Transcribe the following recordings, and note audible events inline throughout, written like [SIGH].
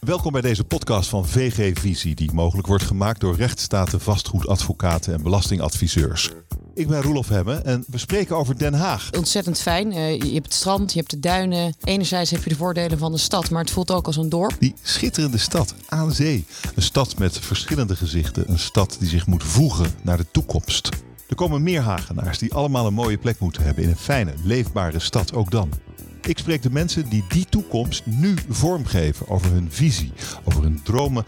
Welkom bij deze podcast van VG Visie, die mogelijk wordt gemaakt door rechtsstaten, vastgoedadvocaten en belastingadviseurs. Ik ben Roelof Hemme en we spreken over Den Haag. Ontzettend fijn. Eh, je hebt het strand, je hebt de duinen. Enerzijds heb je de voordelen van de stad, maar het voelt ook als een dorp. Die schitterende stad aan zee. Een stad met verschillende gezichten. Een stad die zich moet voegen naar de toekomst. Er komen meer Hagenaars die allemaal een mooie plek moeten hebben in een fijne, leefbare stad ook dan. Ik spreek de mensen die die toekomst nu vormgeven over hun visie, over hun dromen,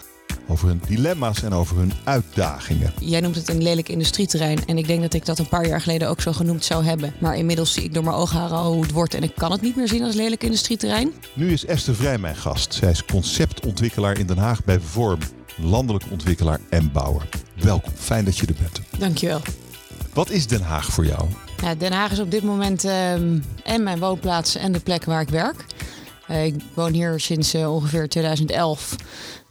over hun dilemma's en over hun uitdagingen. Jij noemt het een lelijk industrieterrein. En ik denk dat ik dat een paar jaar geleden ook zo genoemd zou hebben. Maar inmiddels zie ik door mijn oogharen al hoe het wordt. En ik kan het niet meer zien als lelijk industrieterrein. Nu is Esther Vrij mijn gast. Zij is conceptontwikkelaar in Den Haag bij Vorm. Landelijk ontwikkelaar en bouwer. Welkom, fijn dat je er bent. Dankjewel. Wat is Den Haag voor jou? Den Haag is op dit moment ehm, en mijn woonplaats en de plek waar ik werk. Uh, ik woon hier sinds uh, ongeveer 2011.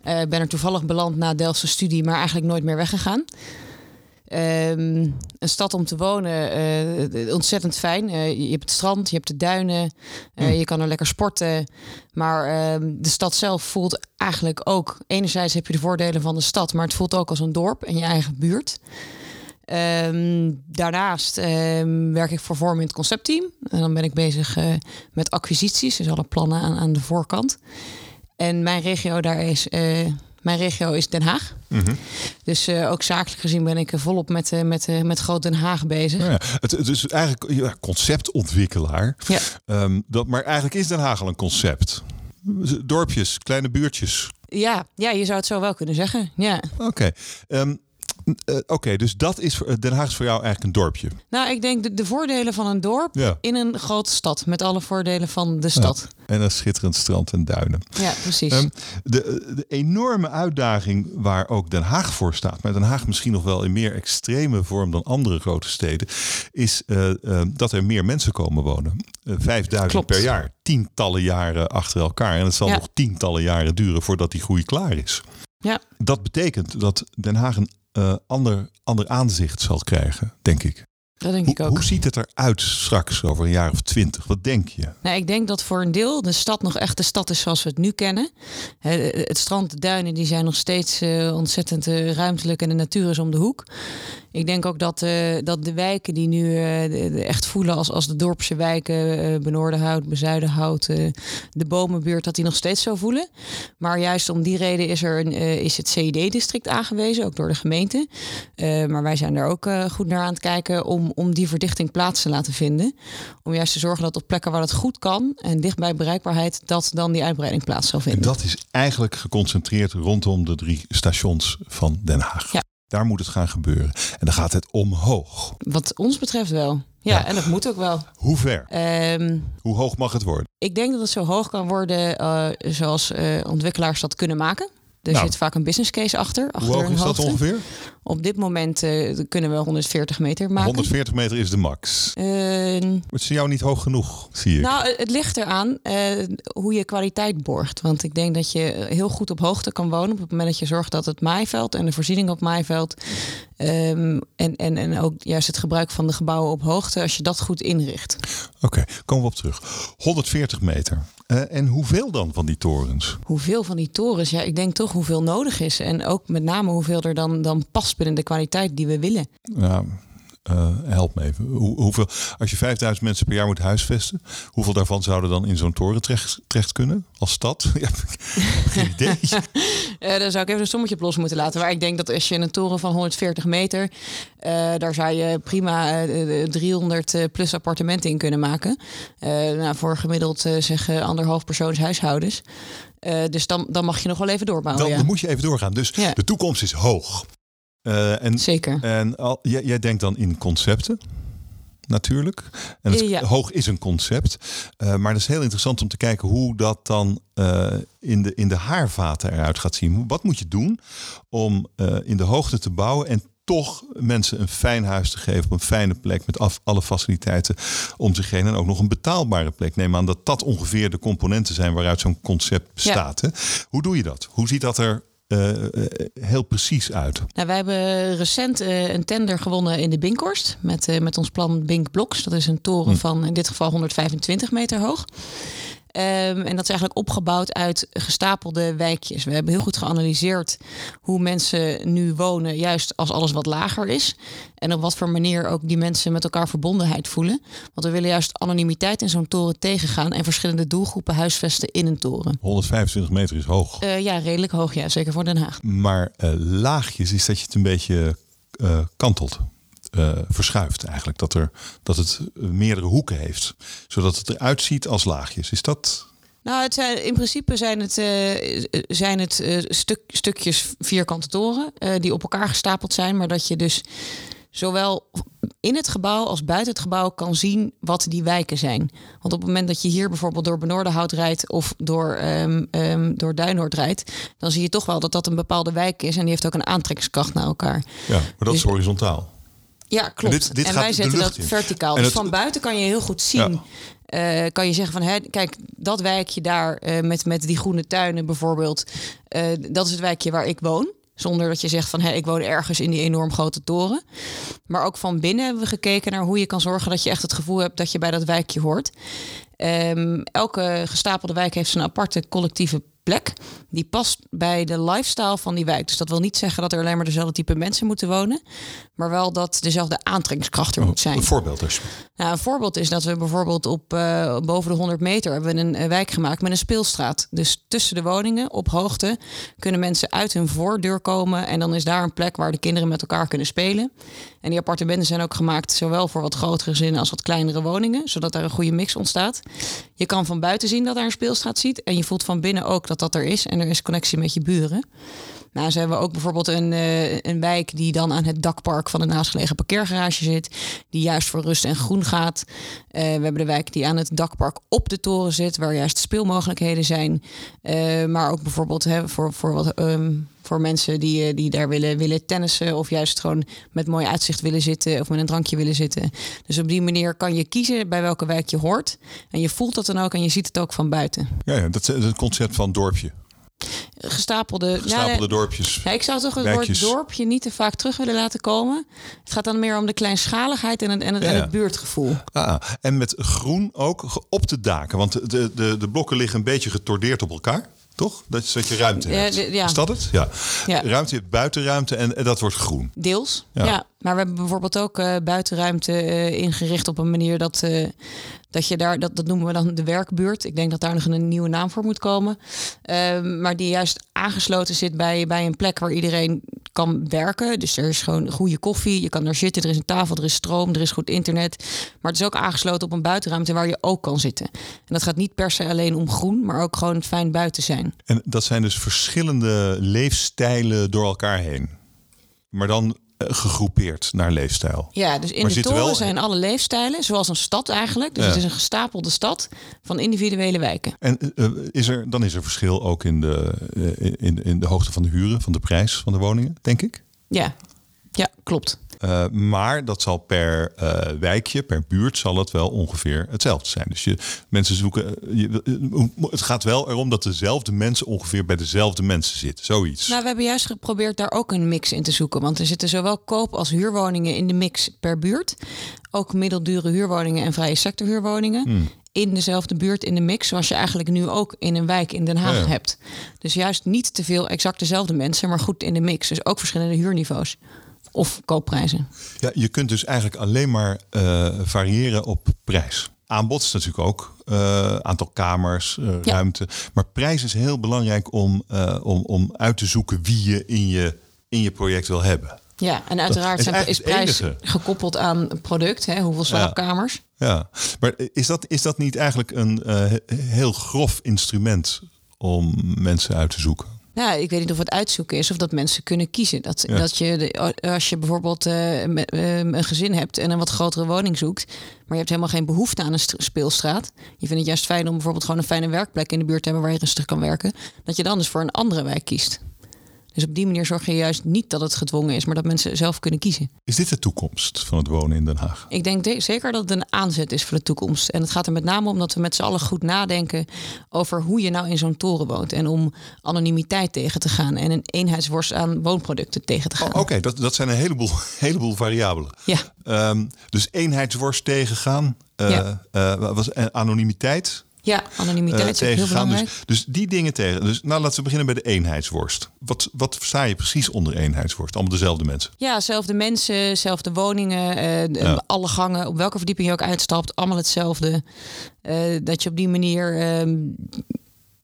Uh, ben er toevallig beland na Delftse studie, maar eigenlijk nooit meer weggegaan. Um, een stad om te wonen, uh, ontzettend fijn. Uh, je hebt het strand, je hebt de duinen, uh, je kan er lekker sporten. Maar ehm, de stad zelf voelt eigenlijk ook... Enerzijds heb je de voordelen van de stad, maar het voelt ook als een dorp en je eigen buurt. Um, daarnaast um, werk ik voor Vorm in het conceptteam. En dan ben ik bezig uh, met acquisities, dus alle plannen aan, aan, de voorkant. En mijn regio daar is, uh, mijn regio is Den Haag. Mm -hmm. Dus uh, ook zakelijk gezien ben ik volop met, met, met Groot Den Haag bezig. Ja, het, het is eigenlijk ja, conceptontwikkelaar. Ja. Um, dat, maar eigenlijk is Den Haag al een concept. Dorpjes, kleine buurtjes. Ja, ja, je zou het zo wel kunnen zeggen. Ja. Oké. Okay. Um, uh, Oké, okay, dus dat is voor, Den Haag is voor jou eigenlijk een dorpje. Nou, ik denk de, de voordelen van een dorp ja. in een grote stad. Met alle voordelen van de stad. Ja. En een schitterend strand en duinen. Ja, precies. Um, de, de enorme uitdaging waar ook Den Haag voor staat, maar Den Haag misschien nog wel in meer extreme vorm dan andere grote steden, is uh, uh, dat er meer mensen komen wonen. Uh, 5000 per jaar. Tientallen jaren achter elkaar. En het zal ja. nog tientallen jaren duren voordat die groei klaar is. Ja. Dat betekent dat Den Haag een uh, ander, ander aanzicht zal krijgen, denk ik. Dat denk hoe, ik ook. Hoe ziet het eruit straks over een jaar of twintig? Wat denk je? Nou, ik denk dat voor een deel de stad nog echt de stad is zoals we het nu kennen. Het strand, de duinen, die zijn nog steeds uh, ontzettend uh, ruimtelijk en de natuur is om de hoek. Ik denk ook dat, uh, dat de wijken die nu uh, echt voelen als, als de dorpse wijken, uh, Benoordenhout, Bezuidenhout, de Bomenbuurt, dat die nog steeds zo voelen. Maar juist om die reden is, er een, is het CID-district aangewezen, ook door de gemeente. maar wij zijn daar ook goed naar aan het kijken om, om die verdichting plaats te laten vinden. Om juist te zorgen dat op plekken waar het goed kan en dicht bij bereikbaarheid, dat dan die uitbreiding plaats zal vinden. En dat is eigenlijk geconcentreerd rondom de drie stations van Den Haag. Ja. Daar moet het gaan gebeuren. En dan gaat het omhoog. Wat ons betreft wel. Ja, ja. en dat moet ook wel. Hoe ver? Um, Hoe hoog mag het worden? Ik denk dat het zo hoog kan worden uh, zoals uh, ontwikkelaars dat kunnen maken. Er nou. zit vaak een business case achter. achter Hoe hoog is hoogte. dat ongeveer? Op dit moment uh, kunnen we 140 meter maken. 140 meter is de max. Uh, het is jou niet hoog genoeg, zie ik. Nou, het ligt eraan uh, hoe je kwaliteit borgt. Want ik denk dat je heel goed op hoogte kan wonen... op het moment dat je zorgt dat het maaiveld en de voorziening op maaiveld... Um, en, en, en ook juist het gebruik van de gebouwen op hoogte... als je dat goed inricht. Oké, okay, komen we op terug. 140 meter. Uh, en hoeveel dan van die torens? Hoeveel van die torens? Ja, ik denk toch hoeveel nodig is. En ook met name hoeveel er dan, dan past binnen de kwaliteit die we willen. Ja, uh, help me even. Hoe, hoeveel, als je 5000 mensen per jaar moet huisvesten, hoeveel daarvan zouden dan in zo'n toren terecht, terecht kunnen als stad? [LAUGHS] Ja, geen idee. uh, [LAUGHS] dan zou ik even een sommetje op los moeten laten. Maar ik denk dat als je een toren van 140 meter, uh, daar zou je prima 300 plus appartementen in kunnen maken. nou, voor gemiddeld zeg anderhalf persoons huishoudens. dus dan, dan mag je nog wel even doorbouwen. Dan, ja. dan moet je even doorgaan. Dus ja. de toekomst is hoog. Uh, en, Zeker. En al, jij, jij, denkt dan in concepten, natuurlijk. En het, ja. hoog is een concept. Uh, maar het is heel interessant om te kijken hoe dat dan uh, in, de, in de haarvaten eruit gaat zien. Wat moet je doen om in de hoogte te bouwen en toch mensen een fijn huis te geven op een fijne plek met af, alle faciliteiten om zich heen en ook nog een betaalbare plek. Neem aan dat dat ongeveer de componenten zijn waaruit zo'n concept bestaat. Ja. Hè? Hoe doe je dat? Hoe ziet dat er uh, heel precies uit? Nou, wij hebben recent uh, een tender gewonnen in de Binkhorst met, uh, met ons plan Bink Blocks. Dat is een toren hm. van in dit geval 125 meter hoog. Ehm, en dat is eigenlijk opgebouwd uit gestapelde wijkjes. We hebben heel goed geanalyseerd hoe mensen nu wonen, juist als alles wat lager is. En op wat voor manier ook die mensen met elkaar verbondenheid voelen. Want we willen juist anonimiteit in zo'n toren tegengaan en verschillende doelgroepen huisvesten in een toren. 125 meter is hoog. Uh, ja, redelijk hoog, ja, zeker voor Den Haag. Maar uh, laagjes is dat je het een beetje uh, kantelt. Uh, verschuift eigenlijk. Dat, er, dat het meerdere hoeken heeft. Zodat het eruit ziet als laagjes. Is dat. Nou, het zijn, in principe zijn het, uh, zijn het uh, stuk, stukjes vierkante toren die op elkaar gestapeld zijn. Maar dat je dus zowel in het gebouw als buiten het gebouw kan zien wat die wijken zijn. Want op het moment dat je hier bijvoorbeeld door Benoordenhout rijdt of door, um, um, door Duinoord rijdt, dan zie je toch wel dat dat een bepaalde wijk is en die heeft ook een aantrekkingskracht naar elkaar. Ja, maar dat dus, is horizontaal. Ja, klopt. En, dit, dit en wij zetten dat in. verticaal. En dus van buiten kan je heel goed zien. Ja. Uh, kan je zeggen van, hè, kijk, dat wijkje daar uh, met, met die groene tuinen bijvoorbeeld, uh, dat is het wijkje waar ik woon. Zonder dat je zegt van hé, ik woon ergens in die enorm grote toren. Maar ook van binnen hebben we gekeken naar hoe je kan zorgen dat je echt het gevoel hebt dat je bij dat wijkje hoort. Um, elke gestapelde wijk heeft zijn aparte collectieve plek. Die past bij de lifestyle van die wijk. Dus dat wil niet zeggen dat er alleen maar dezelfde type mensen moeten wonen. Maar wel dat dezelfde aantrekkingskracht er oh, moet zijn. Een voorbeeld dus. Nou, een voorbeeld is dat we bijvoorbeeld op uh, boven de 100 meter hebben we een, wijk gemaakt met een speelstraat. Dus tussen de woningen op hoogte kunnen mensen uit hun voordeur komen. En dan is daar een plek waar de kinderen met elkaar kunnen spelen. En die appartementen zijn ook gemaakt zowel voor wat grotere gezinnen als wat kleinere woningen. Zodat daar een goede mix ontstaat. Je kan van buiten zien dat daar een speelstraat ziet. En je voelt van binnen ook dat dat er is. En er is connectie met je buren. Nou, ze hebben ook bijvoorbeeld een, uh, een wijk die dan aan het dakpark van een naastgelegen parkeergarage zit. Die juist voor rust en groen gaat. Uh, we hebben de wijk die aan het dakpark op de toren zit, waar juist speelmogelijkheden zijn. Uh, maar ook bijvoorbeeld hè, voor, voor, wat, um, voor mensen die, die daar willen, willen tennissen. Of juist gewoon met mooi uitzicht willen zitten. Of met een drankje willen zitten. Dus op die manier kan je kiezen bij welke wijk je hoort. En je voelt dat dan ook en je ziet het ook van buiten. Ja, ja dat is het concept van dorpje gestapelde, gestapelde ja, dorpjes. Ja, ik zou toch het woord dorpje niet te vaak terug willen laten komen. Het gaat dan meer om de kleinschaligheid en het, en het, ja, ja. en het buurtgevoel. Ah, en met groen ook op de daken. Want de, de, de blokken liggen een beetje getordeerd op elkaar. Toch? Dat is dat je ruimte hebt. Ja, Is dat het? Ja. Ruimte, je hebt buitenruimte en, en, dat wordt groen. Deels, ja. Maar we hebben bijvoorbeeld ook uh, buitenruimte uh, ingericht op een manier dat, uh, dat je daar, dat, dat noemen we dan de werkbuurt. Ik denk dat daar nog een nieuwe naam voor moet komen. Ehm, maar die juist aangesloten zit bij, bij een plek waar iedereen kan werken. Dus er is gewoon goede koffie, je kan er zitten, er is een tafel, er is stroom, er is goed internet. Maar het is ook aangesloten op een buitenruimte waar je ook kan zitten. En dat gaat niet per se alleen om groen, maar ook gewoon fijn buiten zijn. En dat zijn dus verschillende leefstijlen door elkaar heen. Maar dan gegroepeerd naar leefstijl. Ja, dus in maar de toren wel... zijn alle leefstijlen, zoals een stad eigenlijk. Dus ja. het is een gestapelde stad van individuele wijken. En uh, is er, dan is er verschil ook in de, uh, in, in de hoogte van de huren, van de prijs van de woningen, denk ik? Ja, ja klopt. Uh, maar dat zal per uh, wijkje, per buurt, zal het wel ongeveer hetzelfde zijn. Dus je, mensen zoeken. Je, het gaat wel erom dat dezelfde mensen ongeveer bij dezelfde mensen zitten. Zoiets. Nou, we hebben juist geprobeerd daar ook een mix in te zoeken. Want er zitten zowel koop- als huurwoningen in de mix per buurt. Ook middeldure huurwoningen en vrije sector huurwoningen. Hmm in dezelfde buurt in de mix, zoals je eigenlijk nu ook in een wijk in Den Haag ja. hebt. Dus juist niet te veel exact dezelfde mensen, maar goed in de mix. Dus ook verschillende huurniveaus of koopprijzen. Ja, je kunt dus eigenlijk alleen maar uh, variëren op prijs. Aanbod is natuurlijk ook uh, aantal kamers, uh, ja. ruimte. Maar prijs is heel belangrijk om, om, om uit te zoeken wie je in je, in je project wil hebben. Ja, en uiteraard is, zijn, is prijs gekoppeld aan product. Hè? Hoeveel slaapkamers? Ja. ja, maar is dat, is dat niet eigenlijk een heel grof instrument om mensen uit te zoeken? Nou, ik weet niet of het uitzoeken is of dat mensen kunnen kiezen. Dat, ja. dat je, als je bijvoorbeeld uh, een gezin hebt en een wat grotere woning zoekt, maar je hebt helemaal geen behoefte aan een speelstraat. Je vindt het juist fijn om bijvoorbeeld gewoon een fijne werkplek in de buurt te hebben waar je rustig kan werken. Dat je dan dus voor een andere wijk kiest. Dus op die manier zorg je juist niet dat het gedwongen is, maar dat mensen zelf kunnen kiezen. Is dit de toekomst van het wonen in Den Haag? Ik denk zeker dat het een aanzet is voor de toekomst. En het gaat er met name om dat we met z'n allen goed nadenken over hoe je nou in zo'n toren woont. En om anonimiteit tegen te gaan en een eenheidsworst aan woonproducten tegen te gaan. Oh, Oké, okay. dat, dat zijn een heleboel, [LAUGHS] heleboel variabelen. Ja. Um, dus eenheidsworst tegengaan. Uh, ja. uh, was anonimiteit Ja, anonimiteit eh, is ook heel tegengaan. belangrijk. Dus, dus die dingen tegen. Dus nou, laten we beginnen bij de eenheidsworst. Wat, wat versta je precies onder eenheidsworst? Allemaal dezelfde mensen. Ja, zelfde mensen, zelfde woningen, eh, Ja. alle gangen, op welke verdieping je ook uitstapt, allemaal hetzelfde. Eh, dat je op die manier ehm,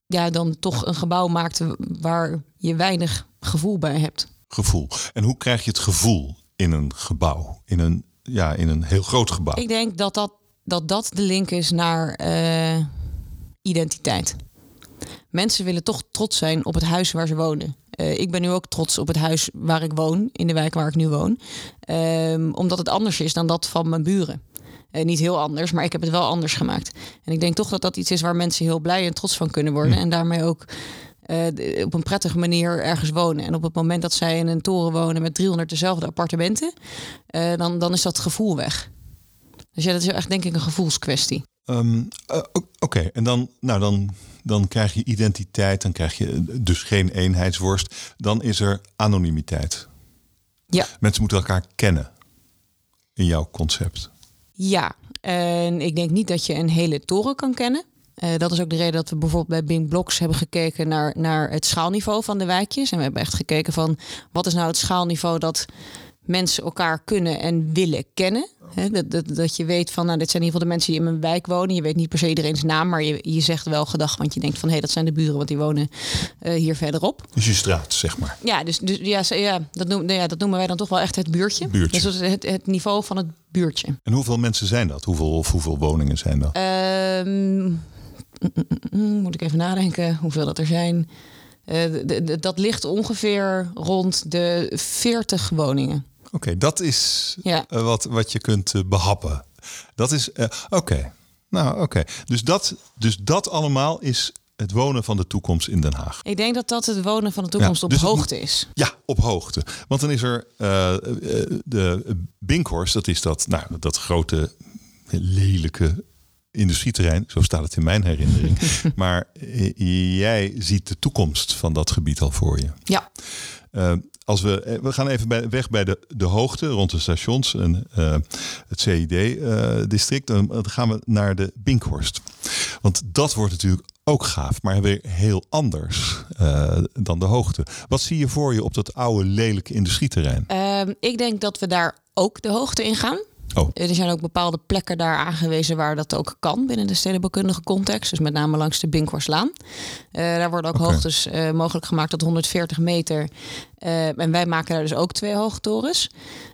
ja, dan toch een gebouw maakt waar je weinig gevoel bij hebt. Gevoel. En hoe krijg je het gevoel in een gebouw? In een, ja, in een heel groot gebouw. Ik denk dat dat, dat, dat de link is naar eh, identiteit. Mensen willen toch trots zijn op het huis waar ze wonen. Eh, ik ben nu ook trots op het huis waar ik woon, in de wijk waar ik nu woon. Ehm, omdat het anders is dan dat van mijn buren. Eh, niet heel anders, maar ik heb het wel anders gemaakt. En ik denk toch dat dat iets is waar mensen heel blij en trots van kunnen worden. En daarmee ook eh, op een prettige manier ergens wonen. En op het moment dat zij in een toren wonen met 300 dezelfde appartementen, dan, dan is dat gevoel weg. Dus ja, dat is echt denk ik een gevoelskwestie. Ehm, eh, Oké, en dan, nou, dan, dan krijg je identiteit, dan krijg je dus geen eenheidsworst. Dan is er anonimiteit. Ja. Mensen moeten elkaar kennen in jouw concept. Ja, en ik denk niet dat je een hele toren kan kennen. Eh, dat is ook de reden dat we bijvoorbeeld bij Bing Blocks hebben gekeken naar, naar het schaalniveau van de wijkjes. En we hebben echt gekeken van wat is nou het schaalniveau dat mensen elkaar kunnen en willen kennen. Dat, dat, dat je weet van, nou, dit zijn in ieder geval de mensen die in mijn wijk wonen. Je weet niet per se iedereen's naam, maar je, je zegt wel gedag, want je denkt van hé, dat zijn de buren, want die wonen eh, hier verderop. Dus je straat, zeg maar. Ja, dus, dus ja, ja, dat noem, nou ja, dat noemen wij dan toch wel echt het buurtje. Buurtje. Dus het, het niveau van het buurtje. En hoeveel mensen zijn dat? Hoeveel, of hoeveel woningen zijn dat? Ehm, moet ik even nadenken hoeveel dat er zijn. Eh, dat ligt ongeveer rond de 40 woningen. Oké, dat is Ja. eh, wat, wat je kunt eh, behappen. Dat is, eh, oké. Nou, oké. Dus, dat, dus dat allemaal is het wonen van de toekomst in Den Haag. Ik denk dat dat het wonen van de toekomst op dus hoogte is. Ja, op hoogte. Want dan is er de Binkhorst, dat is dat, nou, dat grote, lelijke industrieterrein. Zo staat het in mijn herinnering. [LAUGHS] maar jij ziet de toekomst van dat gebied al voor je. Ja, Eh, als we, eh, we gaan even weg bij de, de hoogte rond de stations en eh, het CID-district. dan, dan gaan we naar de Binkhorst. Want dat wordt natuurlijk ook gaaf, maar weer heel anders eh, dan de hoogte. Wat zie je voor je op dat oude, lelijke industrieterrein? Ehm, ik denk dat we daar ook de hoogte in gaan. Oh, Er zijn ook bepaalde plekken daar aangewezen waar dat ook kan binnen de stedenbouwkundige context. Dus met name langs de Binkhorstlaan. Eh daar worden ook hoogtes eh, mogelijk gemaakt tot 140 meter. Eh, en wij maken daar dus ook twee hoogtorens.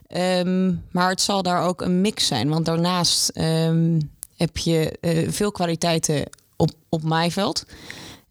Ehm, maar het zal daar ook een mix zijn. Want daarnaast ehm, heb je veel kwaliteiten op, op maaiveld.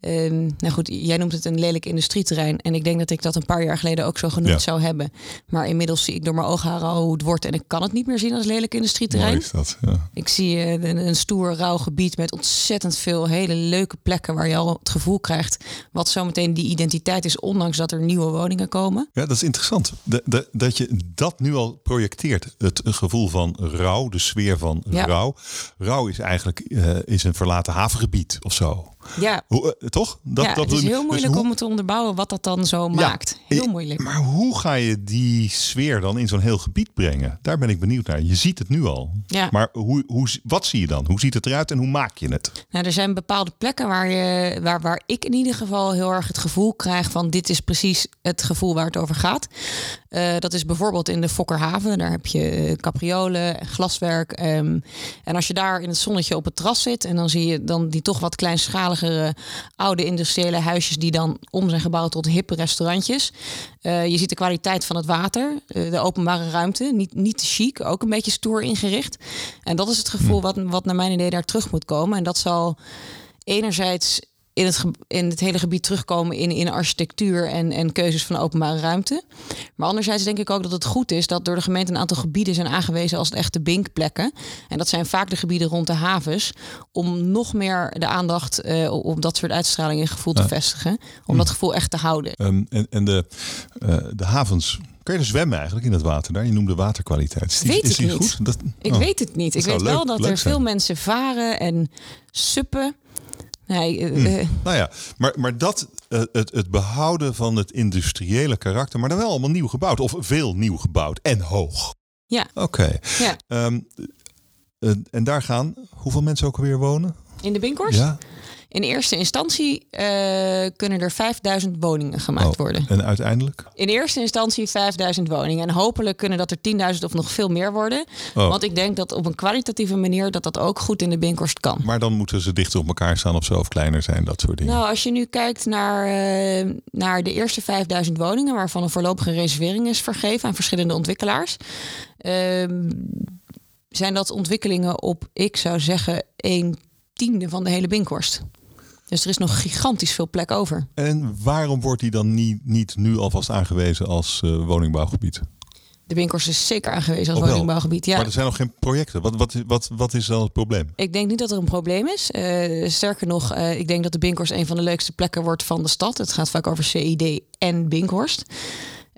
Ehm, nou goed, jij noemt het een lelijk industrieterrein. En ik denk dat ik dat een paar jaar geleden ook zo genoemd Ja. zou hebben. Maar inmiddels zie ik door mijn oogharen al hoe het wordt. En ik kan het niet meer zien als lelijk industrieterrein. mooi is dat. Ja. Ik zie eh, een, een stoer, rauw gebied met ontzettend veel hele leuke plekken waar je al het gevoel krijgt wat zometeen die identiteit is, ondanks dat er nieuwe woningen komen. Ja, dat is interessant. De, de- dat je dat nu al projecteert. Het gevoel van rouw, de sfeer van Ja. rouw. Rouw is eigenlijk eh, is een verlaten havengebied of zo. Ja, Hoe, eh, toch? Dat, ja dat het is heel Dus moeilijk hoe- om te onderbouwen wat dat dan zo Ja. maakt. Heel moeilijk. Maar hoe ga je die sfeer dan in zo'n heel gebied brengen? Daar ben ik benieuwd naar. Je ziet het nu al. Ja. Maar hoe, hoe, wat zie je dan? Hoe ziet het eruit en hoe maak je het? Nou, er zijn bepaalde plekken waar, je, waar, waar ik in ieder geval heel erg het gevoel krijg van dit is precies het gevoel waar het over gaat. Eh, dat is bijvoorbeeld in de Fokkerhaven. Daar heb je eh, capriolen, en glaswerk. ehm, en als je daar in het zonnetje op het terras zit en dan zie je dan die toch wat kleinschaligere oude industriële huisjes die dan om zijn gebouwd tot hippe restaurantjes. Eh, je ziet de kwaliteit van het water, de openbare ruimte, niet, niet te chic, ook een beetje stoer ingericht. En dat is het gevoel wat, wat naar mijn idee daar terug moet komen. En dat zal enerzijds in het, in het hele gebied terugkomen in, in architectuur en, en keuzes van openbare ruimte. Maar anderzijds denk ik ook dat het goed is dat door de gemeente een aantal gebieden zijn aangewezen als echte binkplekken. En dat zijn vaak de gebieden rond de havens. Om nog meer de aandacht eh, op dat soort uitstraling en gevoel te vestigen. Om dat gevoel echt te houden. Ehm, en en de, eh, de havens. Kun je er zwemmen eigenlijk in het water daar? Je noemde waterkwaliteit. Is die, Weet is ik die niet. goed? Dat, Ik oh. weet het niet. Ik weet wel dat leuk er zijn. veel mensen varen en suppen. Nee, eh, eh, Nou ja, maar, maar dat, eh, het, het behouden van het industriële karakter, maar dan wel allemaal nieuw gebouwd. Of veel nieuw gebouwd en hoog. ja, Oké. ja. Ehm, eh, en daar gaan hoeveel mensen ook alweer wonen? In de Binkhorst? Ja. In eerste instantie uh, kunnen er 5000 woningen gemaakt Oh, worden. En uiteindelijk? In eerste instantie 5000 woningen. En hopelijk kunnen dat er 10.000 of nog veel meer worden. Oh. Want ik denk dat op een kwalitatieve manier dat dat ook goed in de Binkhorst kan. Maar dan moeten ze dichter op elkaar staan of zo, of kleiner zijn, dat soort dingen. Nou, als je nu kijkt naar, eh, naar de eerste 5000 woningen, waarvan een voorlopige reservering is vergeven aan verschillende ontwikkelaars, ehm, zijn dat ontwikkelingen op, ik zou zeggen, een tiende van de hele Binkhorst. Dus er is nog gigantisch veel plek over. En waarom wordt die dan niet, niet nu alvast aangewezen als eh, woningbouwgebied? De Binkhorst is zeker aangewezen als woningbouwgebied. Ja. Maar er zijn nog geen projecten. Wat, wat, wat, wat is dan het probleem? Ik denk niet dat er een probleem is. Eh, sterker nog, eh, ik denk dat de Binkhorst een van de leukste plekken wordt van de stad. Het gaat vaak over CID en Binkhorst.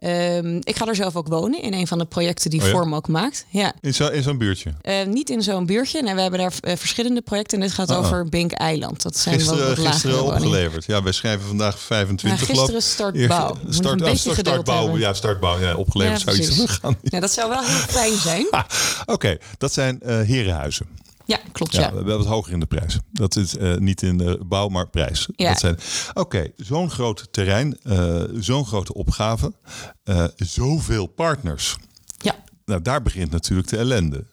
Ehm, ik ga er zelf ook wonen in een van de projecten die Oh ja? Vorm ook maakt. Ja. In zo- in zo'n buurtje. Eh, niet in zo'n buurtje. Nee, we hebben daar eh, verschillende projecten. En dit gaat Ah, ah. over Bink Eiland. Dat zijn Gisteren, wat opgeleverd. Ja, wij schrijven vandaag 25 Ja, geloof gisteren start Eer- bouw. [LAUGHS] Moet Start, een start, startbouw. Ja, startbouw. Ja, opgeleverd Ja, zou iets teruggaan. Ja, dat zou wel heel fijn zijn. [LAUGHS] Ah, Oké, dat zijn eh, herenhuizen. Ja, klopt. Ja, Ja. we hebben wat hoger in de prijs. Dat is eh, niet in de bouw, maar prijs. Ja. Dat zijn. Oké, zo'n groot terrein, eh, zo'n grote opgave, eh, zoveel partners. ja. Nou, daar begint natuurlijk de ellende.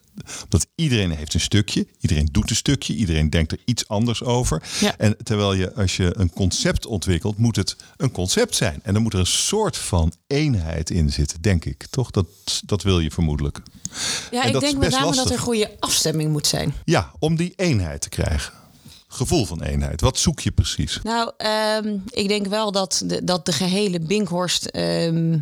Dat iedereen heeft een stukje, iedereen doet een stukje, iedereen denkt er iets anders over. Ja. En terwijl je, als je een concept ontwikkelt, moet het een concept zijn. En dan moet er een soort van eenheid in zitten, denk ik. Toch? Dat, dat wil je vermoedelijk. Ja, En ik dat denk met name dat lastig. er goede afstemming moet zijn. Ja, om die eenheid te krijgen. Gevoel van eenheid. Wat zoek je precies? Nou, ehm, ik denk wel dat de, dat de gehele Binkhorst. ehm,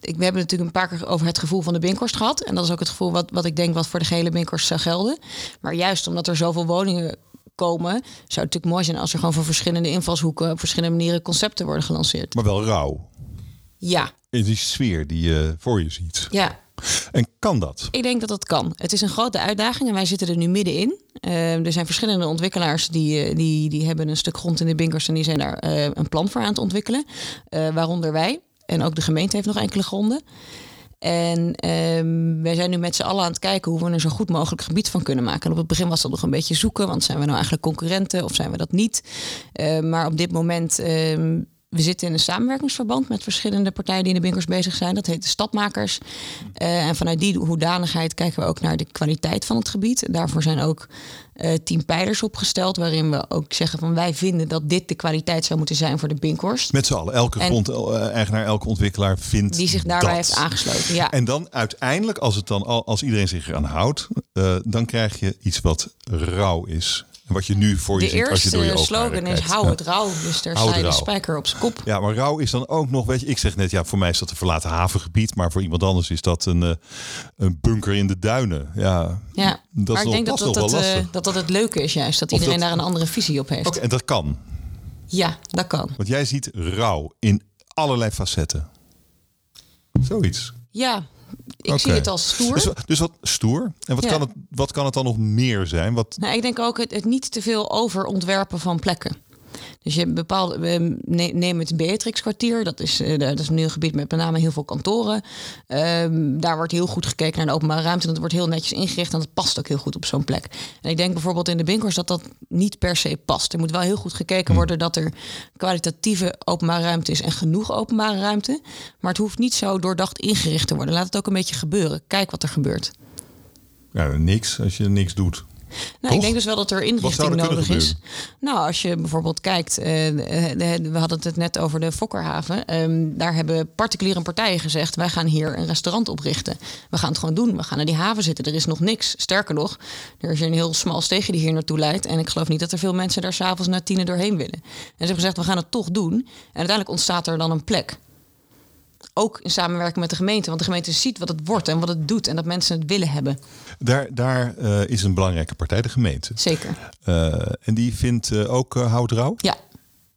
ik, we hebben natuurlijk een paar keer over het gevoel van de Binkhorst gehad. En dat is ook het gevoel wat, wat ik denk wat voor de gehele Binkhorst zou gelden. Maar juist omdat er zoveel woningen komen, zou het natuurlijk mooi zijn als er gewoon voor verschillende invalshoeken op verschillende manieren concepten worden gelanceerd. Maar wel rauw. Ja, In die sfeer die je voor je ziet. ja. En kan dat? Ik denk dat dat kan. Het is een grote uitdaging en wij zitten er nu middenin. Eh, er zijn verschillende ontwikkelaars die, eh, die, die hebben een stuk grond in de Binkers en die zijn daar eh, een plan voor aan het ontwikkelen. Eh, waaronder wij. En ook de gemeente heeft nog enkele gronden. En ehm, wij zijn nu met z'n allen aan het kijken hoe we er zo goed mogelijk gebied van kunnen maken. En op het begin was dat nog een beetje zoeken, want zijn we nou eigenlijk concurrenten of zijn we dat niet? Eh, maar op dit moment, ehm, we zitten in een samenwerkingsverband met verschillende partijen die in de Binkers bezig zijn. Dat heet de Stadmakers. Eh, en vanuit die hoedanigheid kijken we ook naar de kwaliteit van het gebied. Daarvoor zijn ook eh, tien pijlers opgesteld, waarin we ook zeggen van wij vinden dat dit de kwaliteit zou moeten zijn voor de Binkhorst. Met z'n allen. Elke En- grond-eigenaar, elke ontwikkelaar vindt Die zich daarbij dat. heeft aangesloten. Ja. En dan uiteindelijk, als, het dan al, als iedereen zich eraan houdt, eh, dan krijg je iets wat rauw is. En wat je nu voor je de ziet als je door je eerste oogharen slogan is hou Ja. het rauw. Dus daar Hou het je de spijker op zijn kop. Ja, maar rauw is dan ook nog, weet je, ik zeg net, ja, voor mij is dat een verlaten havengebied, maar voor iemand anders is dat een, eh, een bunker in de duinen. Ja, Ja, Dat is maar ik nog- denk dat dat is dat, nog dat, dat dat het leuke is juist. Dat Of iedereen dat- daar een andere visie op heeft. oké, en dat kan. Ja, dat kan. Want jij ziet rauw in allerlei facetten. Zoiets. Ja, ik zie het als stoer. Dus, dus wat stoer. En wat, Ja. kan het, wat kan het dan nog meer zijn? Wat, Nou, ik denk ook het, het niet te veel overontwerpen van plekken. Dus je ne- neem het Beatrix kwartier. Dat is, eh, dat is een nieuw gebied met met name heel veel kantoren. Ehm, daar wordt heel goed gekeken naar de openbare ruimte. En dat wordt heel netjes ingericht en dat past ook heel goed op zo'n plek. En ik denk bijvoorbeeld in de Binkers dat dat niet per se past. Er moet wel heel goed gekeken worden dat er kwalitatieve openbare ruimte is en genoeg openbare ruimte. Maar het hoeft niet zo doordacht ingericht te worden. Laat het ook een beetje gebeuren. Kijk wat er gebeurt. ja, niks als je niks doet. Nou, ik denk dus wel dat er inrichting kunnen nodig is. Nou, als je bijvoorbeeld kijkt, eh, de- de- we hadden het net over de Fokkerhaven. Ehm, daar hebben particuliere partijen gezegd: wij gaan hier een restaurant oprichten. We gaan het gewoon doen. We gaan naar die haven zitten. Er is nog niks. Sterker nog, er is een heel smal steegje die hier naartoe leidt. En ik geloof niet dat er veel mensen daar s'avonds na tienen doorheen willen. En ze hebben gezegd: we gaan het toch doen. En uiteindelijk ontstaat er dan een plek. Ook in samenwerking met de gemeente. Want de gemeente ziet wat het wordt en wat het doet. En dat mensen het willen hebben. Daar, daar eh, is een belangrijke partij, de gemeente. Zeker. Eh, en die vindt ook uh, hout rauw? Ja,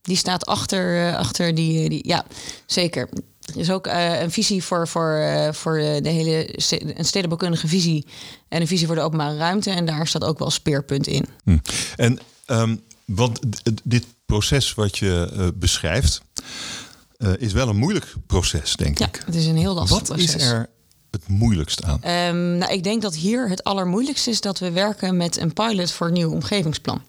die staat achter, achter die, die. Ja, zeker. Er is ook een visie voor, voor, voor de hele ste- een stedenbouwkundige visie en een visie voor de openbare ruimte. En daar staat ook wel speerpunt in. Hm. En ehm, want dit proces wat je beschrijft, eh, is wel een moeilijk proces, denk Ja, ik. het is een heel lastig Wat proces. is er het moeilijkst aan? Um, nou, ik denk dat hier het allermoeilijkste is dat we werken met een pilot voor een nieuw omgevingsplan.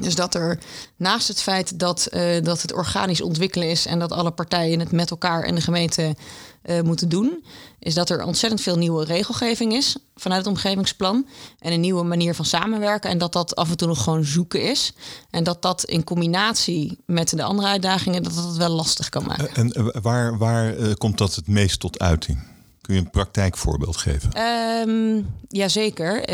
Dus dat er naast het feit dat, uh, dat het organisch ontwikkelen is en dat alle partijen het met elkaar en de gemeente uh, moeten doen, is dat er ontzettend veel nieuwe regelgeving is vanuit het omgevingsplan en een nieuwe manier van samenwerken en dat dat af en toe nog gewoon zoeken is en dat dat in combinatie met de andere uitdagingen dat dat wel lastig kan maken. En uh, waar, waar komt dat het meest tot uiting? Kun je een praktijkvoorbeeld geven? Um, jazeker.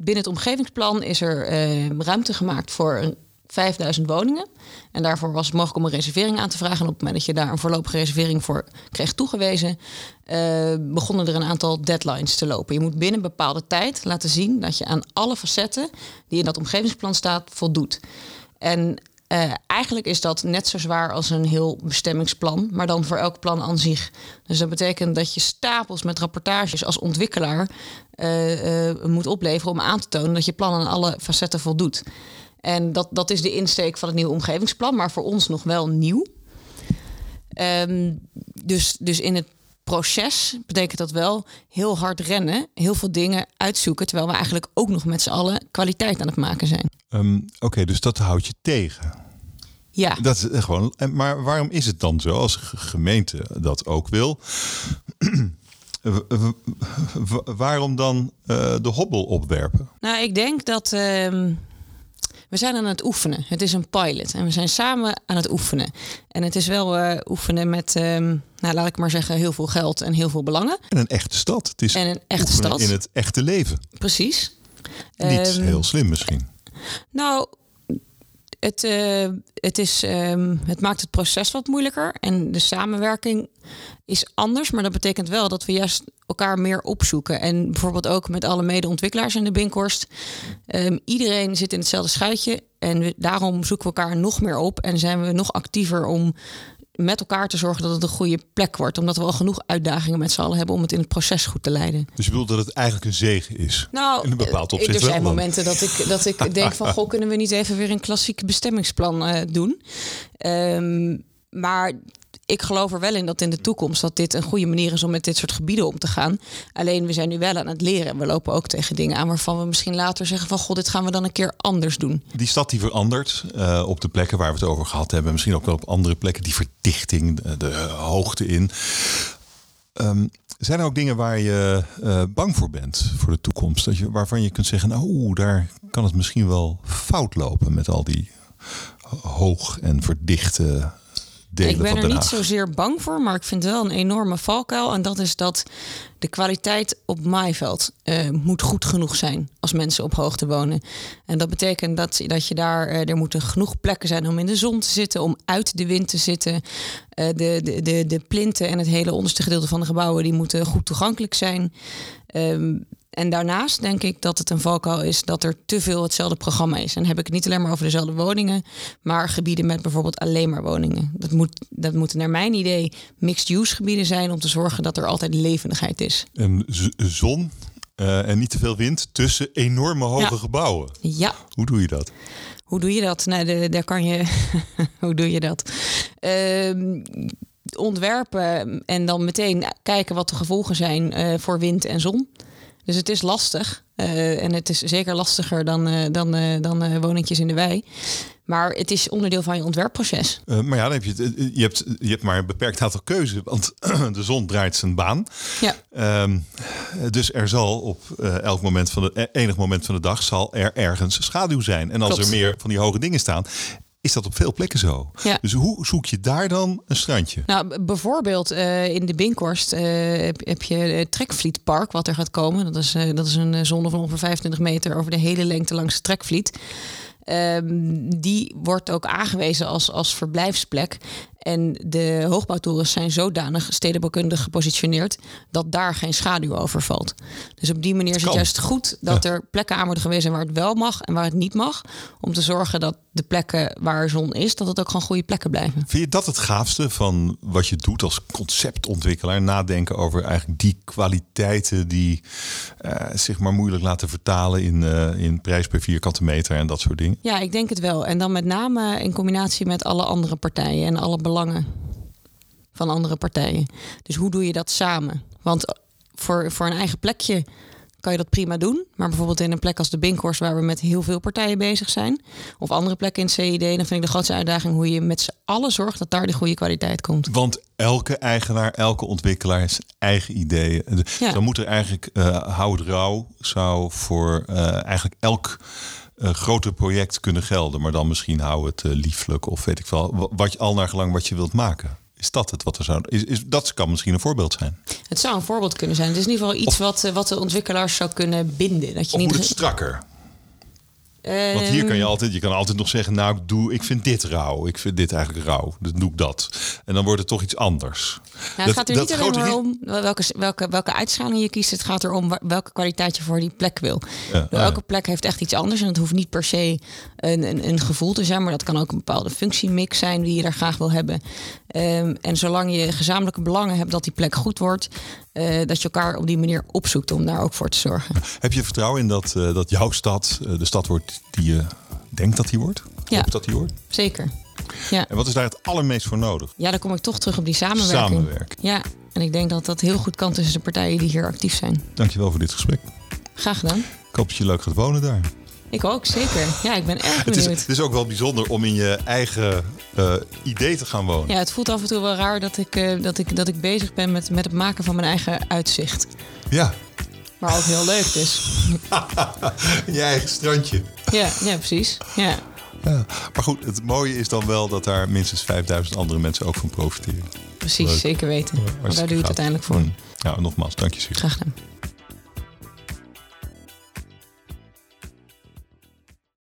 Binnen het omgevingsplan is er eh, ruimte gemaakt voor 5000 woningen. En daarvoor was het mogelijk om een reservering aan te vragen. En op het moment dat je daar een voorlopige reservering voor kreeg toegewezen, uh, begonnen er een aantal deadlines te lopen. Je moet binnen een bepaalde tijd laten zien dat je aan alle facetten die in dat omgevingsplan staat voldoet. En uh, eigenlijk is dat net zo zwaar als een heel bestemmingsplan, maar dan voor elk plan aan zich. Dus dat betekent dat je stapels met rapportages als ontwikkelaar uh, uh, moet opleveren om aan te tonen dat je plan aan alle facetten voldoet. En dat, dat is de insteek van het nieuwe omgevingsplan, maar voor ons nog wel nieuw. Um, dus, dus in het proces betekent dat wel heel hard rennen, heel veel dingen uitzoeken, terwijl we eigenlijk ook nog met z'n allen kwaliteit aan het maken zijn. Um, Oké, dus dat houdt je tegen. Ja. Dat is gewoon. Maar waarom is het dan zo als gemeente dat ook wil? [CLEARS THROAT] waarom dan uh, de hobbel opwerpen? Nou, ik denk dat. Uh, we zijn aan het oefenen. Het is een pilot en we zijn samen aan het oefenen. En het is wel uh, oefenen met, um, nou, laat ik maar zeggen, heel veel geld en heel veel belangen. En een echte stad. Het is en een echte stad. In het echte leven. Precies. Niet um, heel slim misschien. Nou, het, uh, het, is, um, het maakt het proces wat moeilijker. En de samenwerking is anders. Maar dat betekent wel dat we juist elkaar meer opzoeken. En bijvoorbeeld ook met alle medeontwikkelaars in de Binkhorst. Um, iedereen zit in hetzelfde schuitje. En we, daarom zoeken we elkaar nog meer op. En zijn we nog actiever om met elkaar te zorgen dat het een goede plek wordt. Omdat we al genoeg uitdagingen met z'n allen hebben om het in het proces goed te leiden. Dus je bedoelt dat het eigenlijk een zegen is? Nou, in een bepaald opzicht er zijn wel momenten dat ik, dat ik [LAUGHS] denk van... goh, kunnen we niet even weer een klassiek bestemmingsplan uh, doen? Um, maar ik geloof er wel in dat in de toekomst dat dit een goede manier is om met dit soort gebieden om te gaan. Alleen we zijn nu wel aan het leren. We lopen ook tegen dingen aan waarvan we misschien later zeggen van god, dit gaan we dan een keer anders doen. Die stad die verandert uh, op de plekken waar we het over gehad hebben. Misschien ook wel op andere plekken. Die verdichting, de, de hoogte in. Um, zijn er ook dingen waar je uh, bang voor bent voor de toekomst? Dat je, waarvan je kunt zeggen, nou, daar kan het misschien wel fout lopen met al die hoog en verdichte ik ben er niet zozeer bang voor, maar ik vind wel een enorme valkuil. En dat is dat de kwaliteit op maaiveld uh, moet goed genoeg zijn als mensen op hoogte wonen. En dat betekent dat, dat je daar, uh, er moeten genoeg plekken zijn om in de zon te zitten, om uit de wind te zitten. Uh, de, de, de, de plinten en het hele onderste gedeelte van de gebouwen die moeten goed toegankelijk zijn. Um, en daarnaast denk ik dat het een valkuil is dat er te veel hetzelfde programma is. En dan heb ik het niet alleen maar over dezelfde woningen, maar gebieden met bijvoorbeeld alleen maar woningen. Dat, moet, dat moeten naar mijn idee mixed-use gebieden zijn om te zorgen dat er altijd levendigheid is. En zon uh, en niet te veel wind tussen enorme hoge ja. gebouwen. Ja. Hoe doe je dat? Hoe doe je dat? Nou, de, daar kan je. [LAUGHS] Hoe doe je dat? Uh, ontwerpen en dan meteen kijken wat de gevolgen zijn uh, voor wind en zon. Dus het is lastig. Uh, en het is zeker lastiger dan, uh, dan, uh, dan woningjes in de wei. Maar het is onderdeel van je ontwerpproces. maar ja, dan heb je, je, hebt, je hebt maar een beperkt aantal keuzes. Want [CLEARS THROAT] de zon draait zijn baan. Ja. Um, dus er zal op elk moment van de, enig moment van de dag zal er ergens schaduw zijn. En als Klopt. er meer van die hoge dingen staan, is dat op veel plekken zo. Ja. Dus hoe zoek je daar dan een strandje? Nou, bijvoorbeeld uh, in de Binkhorst uh, heb, heb, je het Trekvlietpark wat er gaat komen. Dat is, uh, dat is een zone van ongeveer 25 meter over de hele lengte langs de Trekvliet. Um, die wordt ook aangewezen als, als verblijfsplek. En de hoogbouwtorens zijn zodanig stedenbouwkundig gepositioneerd dat daar geen schaduw over valt. Dus op die manier is het juist goed dat ja. er plekken aan worden gewezen waar het wel mag en waar het niet mag. Om te zorgen dat de plekken waar zon is, dat het ook gewoon goede plekken blijven. Vind je dat het gaafste van wat je doet als conceptontwikkelaar? Nadenken over eigenlijk die kwaliteiten die uh, zich maar moeilijk laten vertalen in, uh, in prijs per vierkante meter en dat soort dingen? Ja, ik denk het wel. En dan met name in combinatie met alle andere partijen en alle belangen van andere partijen. Dus hoe doe je dat samen? Want voor, voor een eigen plekje kan je dat prima doen. Maar bijvoorbeeld in een plek als de Binkhorst, waar we met heel veel partijen bezig zijn, of andere plekken in het CID, dan vind ik de grootste uitdaging hoe je met z'n allen zorgt dat daar de goede kwaliteit komt. Want elke eigenaar, elke ontwikkelaar heeft eigen ideeën. Ja. Dan moet er eigenlijk, uh, houd rauw, zou voor uh, eigenlijk elk uh, groter project kunnen gelden. Maar dan misschien hou het uh, lieflijk of weet ik wel. Wat, al naar gelang wat je wilt maken. Is dat het wat er zou... Is, is, dat kan misschien een voorbeeld zijn. Het zou een voorbeeld kunnen zijn. Het is in ieder geval iets of, wat, wat de ontwikkelaars zou kunnen binden. Dat je niet moet het strakker? Want hier kan je altijd, je kan altijd nog zeggen, nou ik doe, ik vind dit rauw, ik vind dit eigenlijk rauw, dus doe ik dat. En dan wordt het toch iets anders. Nou, het dat, gaat er niet alleen maar om welke, welke, welke uitschaling je kiest. Het gaat erom welke kwaliteit je voor die plek wil. Ja, elke plek heeft echt iets anders en het hoeft niet per se een, een, een gevoel te zijn, maar dat kan ook een bepaalde functiemix zijn die je daar graag wil hebben. Um, en zolang je gezamenlijke belangen hebt dat die plek goed wordt, uh, dat je elkaar op die manier opzoekt om daar ook voor te zorgen. Heb je vertrouwen in dat, uh, dat jouw stad uh, de stad wordt die je denkt dat die wordt? Ja, dat die wordt? Zeker. Ja. En wat is daar het allermeest voor nodig? Ja, dan kom ik toch terug op die samenwerking. Samenwerking. Ja, en ik denk dat dat heel goed kan tussen de partijen die hier actief zijn. Dankjewel voor dit gesprek. Graag gedaan. Ik hoop dat je leuk gaat wonen daar. Ik ook, zeker. Ja, ik ben erg benieuwd. Het is, het is ook wel bijzonder om in je eigen uh, idee te gaan wonen. Ja, het voelt af en toe wel raar dat ik, uh, dat ik, dat ik bezig ben met, met het maken van mijn eigen uitzicht. Ja. Maar ook heel leuk dus. [LAUGHS] je eigen strandje. Ja, ja precies. Ja. Ja, maar goed, het mooie is dan wel dat daar minstens 5000 andere mensen ook van profiteren. Precies, Leuk. zeker weten. Ja, Maar daar doe je het uiteindelijk voor. Mm. Ja, nogmaals, dank je Suus. Graag gedaan.